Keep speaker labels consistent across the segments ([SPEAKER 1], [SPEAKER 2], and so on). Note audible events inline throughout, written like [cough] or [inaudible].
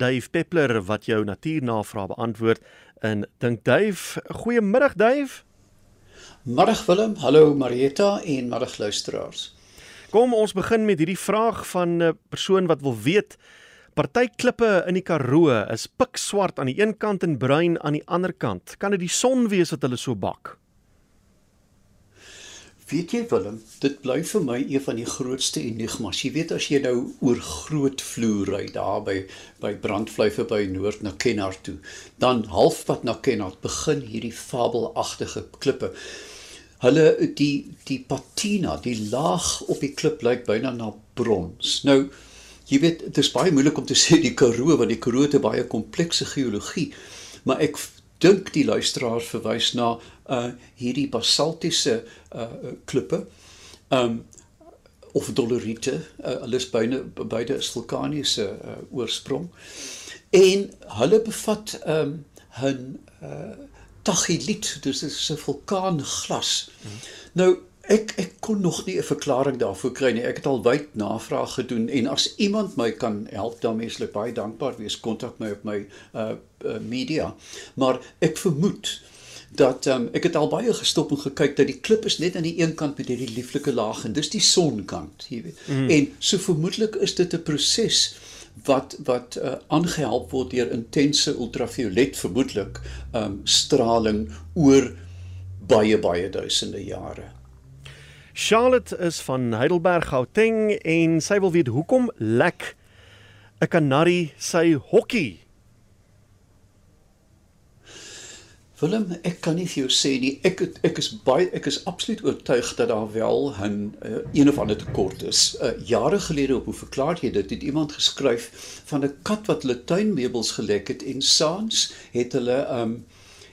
[SPEAKER 1] Dave Peppler wat jou natuurnavraag beantwoord. En dink Dave, goeiemiddag Dave.
[SPEAKER 2] Middag Willem, hallo Marieta en middag luisteraars.
[SPEAKER 1] Kom ons begin met hierdie vraag van 'n persoon wat wil weet Party klippe in die Karoo is pikswart aan die een kant en bruin aan die ander kant. Kan dit die son wees wat hulle so bak?
[SPEAKER 2] Weet jy Willem, dit bly vir my een van die grootste enigmas. Jy weet as jy nou oor groot vloer ry daar by by Brandvlei verby Noord na Kenhardt toe, dan halfpad na Kenhardt begin hierdie fabelagtige klippe. Hulle die die patina, die laag op die klip lyk byna na brons. Nou jy weet dit is baie moeilik om te [laughs] sê die Karoo want die Karoo het baie komplekse geologie, maar ek dink die luisteraar verwys na uh hierdie basaltiese uh klippe. Um of doleriete, uh, hulle is beide beide is vulkaniese uh, oorsprong. En hulle bevat um 'n uh tacheliet, dus dit is 'n vulkaanglas. Hmm. Nou ek ek kon nog nie 'n verklaring daarvoor kry nie. Ek het al wyd navraag gedoen en as iemand my kan help, dan meslik baie dankbaar wees. Kontak my op my uh, uh media. Maar ek vermoed dat um, ek het al baie gestop en gekyk dat die klip is net aan die een kant met hierdie lieflike laag en dis die sonkant, jy weet. Mm. En so vermoedelik is dit 'n proses wat wat uh, aangehelp word deur intense ultraviolet vermoedelik um straling oor baie baie duisende jare.
[SPEAKER 1] Charlotte is van Heidelberg Gauteng en sy wil weet hoekom lek 'n kanarie sy hokkie.
[SPEAKER 2] Willem, ek kan nie vir jou sê nie. Ek ek is baie ek is absoluut oortuig dat daar wel 'n uh, een of ander tekort is. Uh, jare gelede op hoe verklaar jy dit? Het iemand geskryf van 'n kat wat hulle tuinmeubels gelek het en saans het hulle um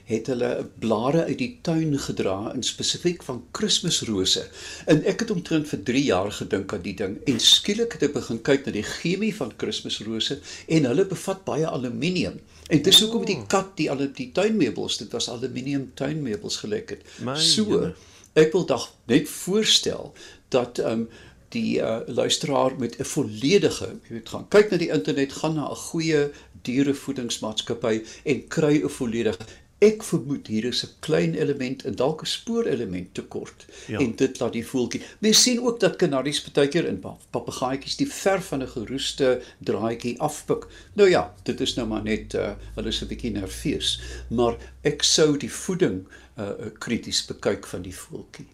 [SPEAKER 2] het hulle blare uit die tuin gedra in spesifiek van Kersrose. En ek het omtrent vir 3 jaar gedink aan die ding en skielik het ek begin kyk na die chemie van Kersrose en hulle bevat baie aluminium. En dis hoekom die kat die al die tuinmeubels, dit was aluminium tuinmeubels gelek het. So ek wil dag net voorstel dat ehm um, die uh, luisteraar met 'n volledige, jy weet, gaan kyk na die internet, gaan na 'n goeie dierevoedingsmaatskappy en kry 'n volledige Ek vermoed hier is 'n klein element en dalk 'n spoorelement tekort ja. en dit laat die voeltjie. Mens sien ook dat kanaries baie keer in papegaaitjies die verf van 'n geroeste draadjie afpik. Nou ja, dit is nou maar net uh, hulle is 'n bietjie nerveus, maar ek sou die voeding uh, krities bekyk van die voeltjie.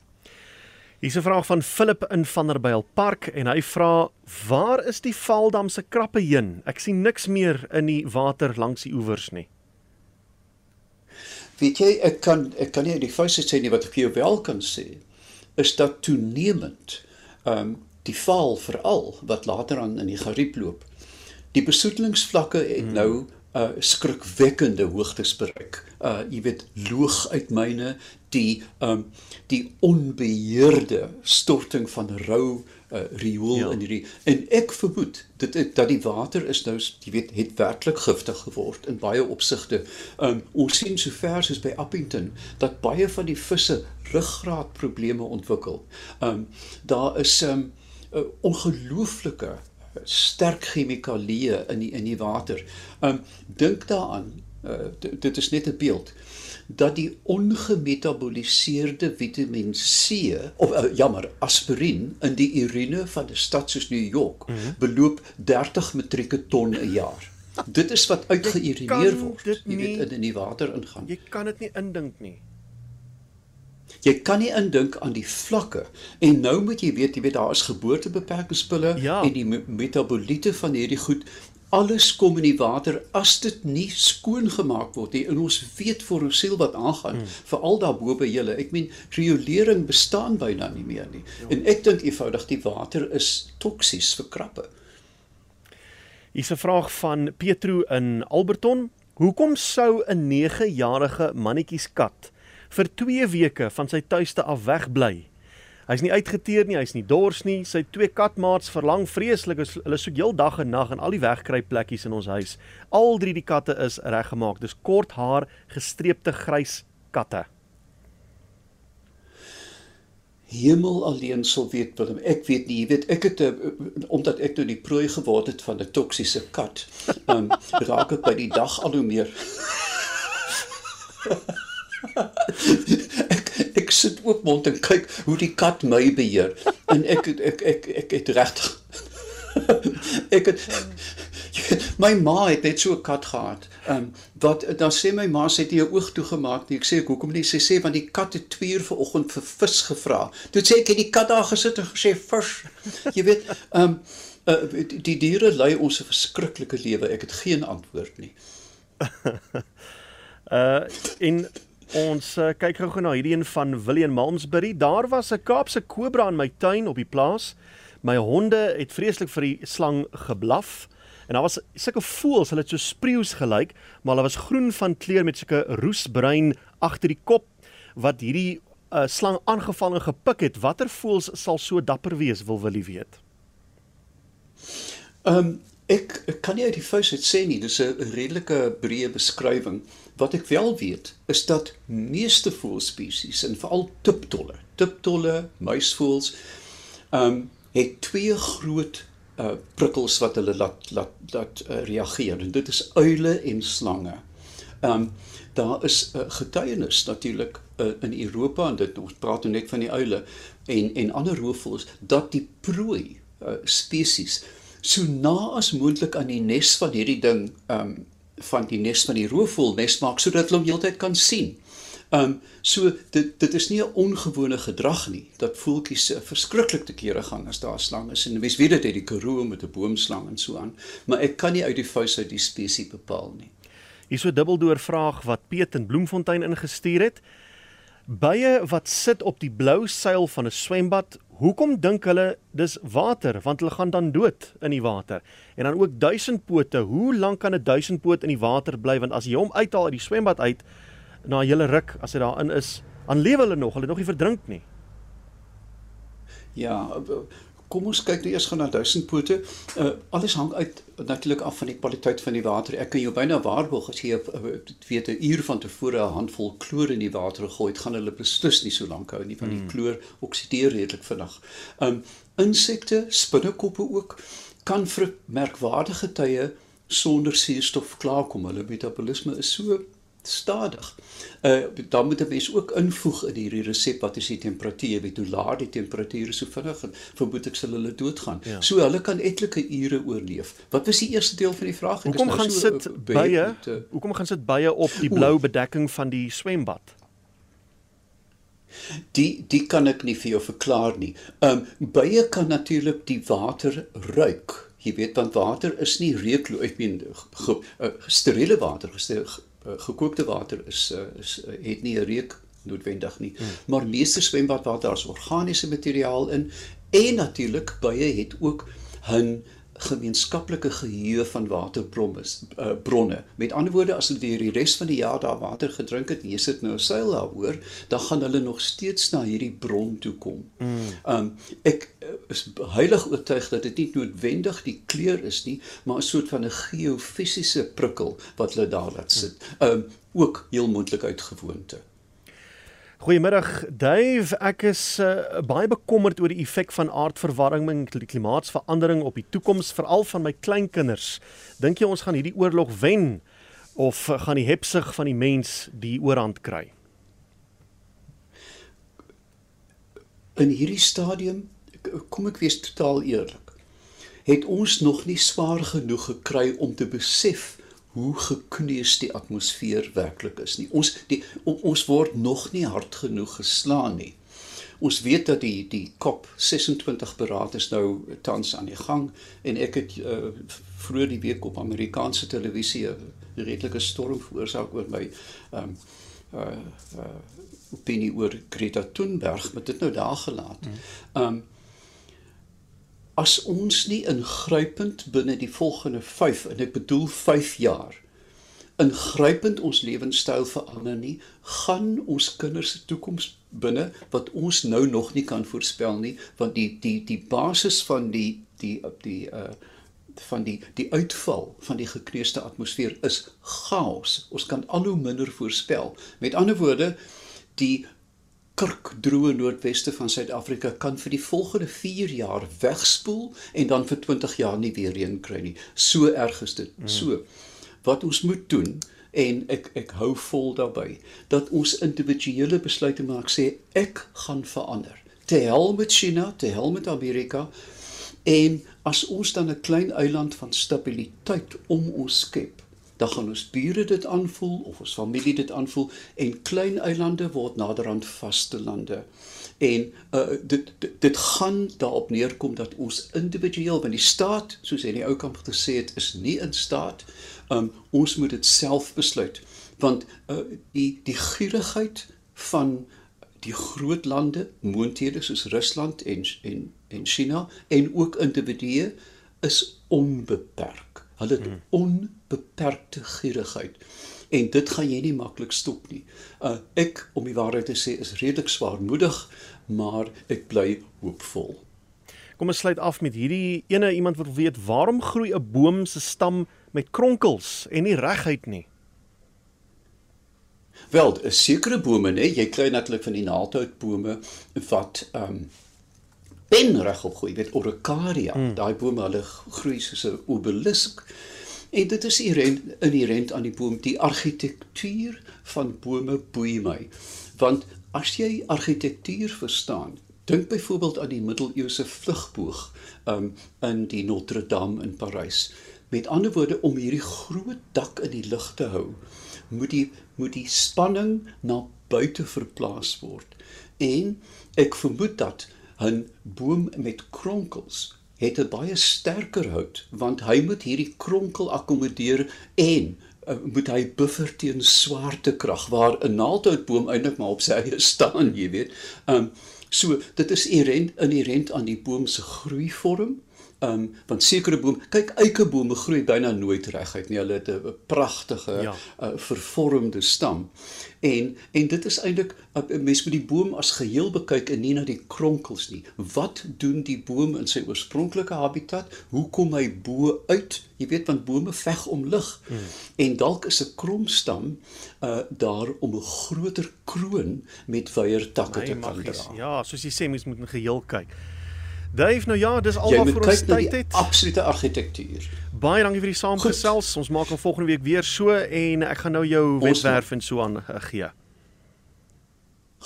[SPEAKER 1] Hier's 'n vraag van Philip in Vanderbijl Park en hy vra: "Waar is die Valdam se krappe heen? Ek sien niks meer in die water langs die oewers nie."
[SPEAKER 2] Weet jy, ek kan ek kan nie die feite sê nie wat ek jou wel kan sê is dat toenemend ehm um, die val veral wat later aan in die gariep loop. Die besoedelingsvlakke het hmm. nou uh skrikwekkende hoogtes bereik. Uh jy weet loog uit myne die um die onbeheerde storting van rou uh, riool ja. in hierdie en ek vermoed dit dat die water is nou jy weet het werklik giftig geword in baie opsigte. Um ons sien sover soos by Appington dat baie van die visse ruggraatprobleme ontwikkel. Um daar is um uh, ongelooflike sterk chemikalieë in die in die water. Um dink daaraan, dit is net 'n beeld dat die ongemetaboliseerde Vitamiin C of uh, jammer, aspirien in die urine van 'n stad soos New York mm -hmm. beloop 30 metrieke ton 'n jaar. Dit is wat [laughs] uitgeurineer word. Dit jy weet in in die water ingaan.
[SPEAKER 1] Jy kan dit nie indink nie.
[SPEAKER 2] Jy kan nie indink aan die vlakke en nou moet jy weet jy weet daar is geboortebeperkingspille ja. en die metaboliete van hierdie goed alles kom in die water as dit nie skoon gemaak word nie. En ons weet vir onsself wat aangaan, hmm. veral daarbo by julle. Ek meen riolering bestaan byna nie meer nie. Jo. En ek dink eenvoudig die water is toksies vir krappe.
[SPEAKER 1] Hier's 'n vraag van Petro in Alberton. Hoekom sou 'n 9-jarige mannetjies kat vir 2 weke van sy tuiste af wegbly? Hy's nie uitgeteer nie, hy's nie dors nie. Sy twee katmaats verlang vreeslik. Hulle soek heel dag en nag in al die wegkruipplekkies in ons huis. Al drie die katte is reggemaak. Dis kort haar, gestreepte grys katte.
[SPEAKER 2] hemel alleen sal weet Willem. Ek weet nie, jy weet ek het uh, omdat ek nou die prooi geword het van 'n toksiese kat. Um, raak ek by die dag al hoe meer. [laughs] ek ek sit oop mond en kyk hoe die kat my beheer en ek ek ek ek, ek het regtig [laughs] ek het my ma het net so 'n kat gehad. Ehm um, wat dan sê my ma sê jy oog toegemaak nie. Ek sê hoekom nie? Sy sê want die kat het 2 uur vanoggend vir vis gevra. Toe sê ek het die kat daar gesit en gesê vis. Jy weet, ehm um, uh, die, die diere lei ons 'n verskriklike lewe. Ek het geen antwoord nie. [laughs]
[SPEAKER 1] uh in ons uh, kyk gou na hierdie een van William Malmesbury. Daar was 'n Kaapse kobra in my tuin op die plaas. My honde het vreeslik vir die slang geblaf. En daar was sulke voels, hulle het so spreeus gelyk, maar hulle was groen van kleur met sulke roesbruin agter die kop wat hierdie uh, slang aangeval en gepik het. Watter voels sal so dapper wees, wil Willie weet?
[SPEAKER 2] Ehm um, ek, ek kan nie uit die vuis uit sê nie, dis 'n redelike breë beskrywing. Wat ek wel weet, is dat meeste voelspesies en veral tiptolle, tiptolle, muisvoels, ehm um, het twee groot uh prikkels wat hulle laat laat laat uh, reageer en dit is uile en slange. Um daar is 'n uh, getuienis natuurlik uh, in Europa en dit ons praat nou net van die uile en en ander roofvoëls dat die prooi uh, spesies so na as moontlik aan die nes van hierdie ding um van die nes van die roofvoël nes maak sodat hulle hom heeltyd kan sien. Ehm um, so dit dit is nie 'n ongewone gedrag nie dat voeltjies uh, verskriklik te kere gaan as daar 'n slang is en wys weet dit het die Karoo met 'n boomslang en so aan, maar ek kan nie uit die vuis uit die spesies bepaal nie.
[SPEAKER 1] Hier so dubbeldoor vraag wat Piet in Bloemfontein ingestuur het. Bye wat sit op die blou seil van 'n swembad, hoekom dink hulle dis water? Want hulle gaan dan dood in die water. En dan ook duisendpote, hoe lank kan 'n duisendpoot in die water bly want as jy hom uithaal uit die swembad uit, na 'n hele ruk as hy daarin is, aan lewe hulle nog, hulle nog nie verdrink nie.
[SPEAKER 2] Ja, kom ons kyk nou eers gou na duisendpote. Uh, alles hang uit natuurlik af van die kwaliteit van die water. Ek kan jou byna waarborg as jy uh, weet 'n uur van tevore 'n handvol kloor in die water gooi, gaan hulle beslis nie so lank hou nie van die hmm. kloor oksideer redelik vinnig. Um insekte, spinnekoppe ook kan vir merkwaardige tye sonder suurstof klaarkom. Hulle metabolisme is so stadig. Uh dan moet 'n mens ook invoeg in hierdie resep wat is die temperatuur, weet hoe laag die temperatuur is so vinnig en vermoed ek sal hulle doodgaan. Ja. So hulle kan etlike ure oorleef. Wat was die eerste deel van die vraag?
[SPEAKER 1] Ek hoekom nou gaan so sit bye? Uh, hoekom gaan sit bye op die blou bedekking van die swembad?
[SPEAKER 2] Die die kan ek nie vir jou verklaar nie. Ehm um, bye kan natuurlik die water ruik. Jy weet want water is nie reukloos, ek meen uh, steriele water, gesteriele uh, gekookte water is uh, is uh, het nie 'n reuk noodwendig nie. Hmm. Maar meeste swembadwater is organiese materiaal in en natuurlik baie het ook 'n gemeenskaplike geheue van waterbronne uh, bronne. Met ander woorde as hulle die res van die jaar daar water gedrink het, jy sit nou 'n seil daaroor, dan gaan hulle nog steeds na hierdie bron toe kom. Mm. Um ek uh, is heilig oortuig dat dit nie noodwendig die kleur is nie, maar 'n soort van 'n geofisiese prikkel wat hulle daar laat sit. Um ook heel moontlik uit gewoonte.
[SPEAKER 1] Goeiemiddag Dave, ek is uh, baie bekommerd oor die effek van aardverwarming en klimaatsverandering op die toekoms veral van my kleinkinders. Dink jy ons gaan hierdie oorlog wen of gaan die hepsig van die mens die oorhand kry?
[SPEAKER 2] In hierdie stadium kom ek wees totaal eerlik. Het ons nog nie swaar genoeg gekry om te besef hoe gekneus die atmosfeer werklik is nie. Ons die ons word nog nie hard genoeg geslaan nie. Ons weet dat die die COP 26 beraad is nou tans aan die gang en ek het uh, vroeër die week op Amerikaanse televisie 'n redelike storm veroorsaak oor my ehm um, uh, uh opinie oor Greta Thunberg, maar dit nou daar gelaat. Mm. Ehm um, as ons nie ingrypend binne die volgende 5 en ek bedoel 5 jaar ingrypend ons lewenstyl verander nie, gaan ons kinders se toekoms binne wat ons nou nog nie kan voorspel nie, want die die die basis van die die die uh van die die uitval van die gekneusde atmosfeer is chaos. Ons kan al hoe minder voorspel. Met ander woorde, die kurkdroë noordweste van Suid-Afrika kan vir die volgende 4 jaar wegspoel en dan vir 20 jaar nie weer reën kry nie. So erg is dit. Mm. So wat ons moet doen en ek ek hou vol daarbey dat ons individuele besluite maak sê ek gaan verander. Te hel met China, te hel met Amerika en as ons dan 'n klein eiland van stabiliteit om ons skep dan gaan ons bure dit aanvoel of ons familie dit aanvoel en klein eilande word naderhand vaste lande. En uh, dit, dit dit gaan daarop neerkom dat ons individueel van die staat, soos hy in die ou kamp gesê het, is nie in staat. Um, ons moet dit self besluit want uh, die die gierigheid van die groot lande, moonthede soos Rusland en en en China en ook individue is onbeperk. Hulle het hmm. onbeperkte gierigheid en dit gaan jy nie maklik stop nie. Uh ek om die waarheid te sê is redelik swaarmoedig, maar ek bly hoopvol.
[SPEAKER 1] Kom ons sluit af met hierdie ene iemand wat weet waarom groei 'n boom se stam met kronkels en nie reguit nie.
[SPEAKER 2] Wel, 'n sekere bome, né? Jy kry natuurlik van die naaldhoutbome wat ehm um, pen regop groei, weet Oricaria. Mm. Daai bome hulle groei soos 'n obelisk. En dit is inherent inherent aan die boom, die argitektuur van bome boei my. Want as jy argitektuur verstaan, dink byvoorbeeld aan die middeleeuse vlugboog um, in die Notre Dame in Parys. Met ander woorde om hierdie groot dak in die lug te hou, moet die moet die spanning na buite verplaas word. En ek vermoed dat 'n boom met kronkels het 'n baie sterker hout want hy moet hierdie kronkel akkommodeer en uh, moet hy buffer teen swaartekrag waar 'n naaldhoutboom eintlik maar op sy eie staan, jy weet. Um so dit is inherent inherent aan die boom se groeivorm um, want sekere bome, kyk eikebome groei byna nooit reguit nie. Hulle het 'n pragtige ja. uh, vervormde stam. En en dit is eintlik 'n uh, mens moet die boom as geheel bekyk en nie na die kronkels nie. Wat doen die boom in sy oorspronklike habitat? Hoe kom hy bo uit? Jy weet want bome veg om lig. Hmm. En dalk is 'n kromstam uh daar om 'n groter kroon met wyeer takke te kan dra.
[SPEAKER 1] Ja, soos jy sê mens moet 'n geheel kyk. Dave, nou ja, dis almal vir ons tyd het.
[SPEAKER 2] Absolute argitektuur.
[SPEAKER 1] Baie dankie vir die saamgesels. Ons maak hom volgende week weer so en ek gaan nou jou webwerf en so aan uh, gee.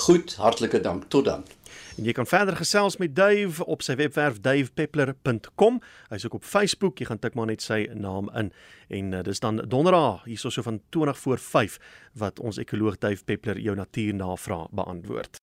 [SPEAKER 2] Goed, hartlike dank. Tot dan.
[SPEAKER 1] En jy kan verder gesels met Dave op sy webwerf davepeppler.com. Hy's ook op Facebook. Jy gaan tik maar net sy naam in. En uh, dis dan donderdag hierso so van 20 voor 5 wat ons ekoloog Dave Peppler jou natuurnavraag beantwoord.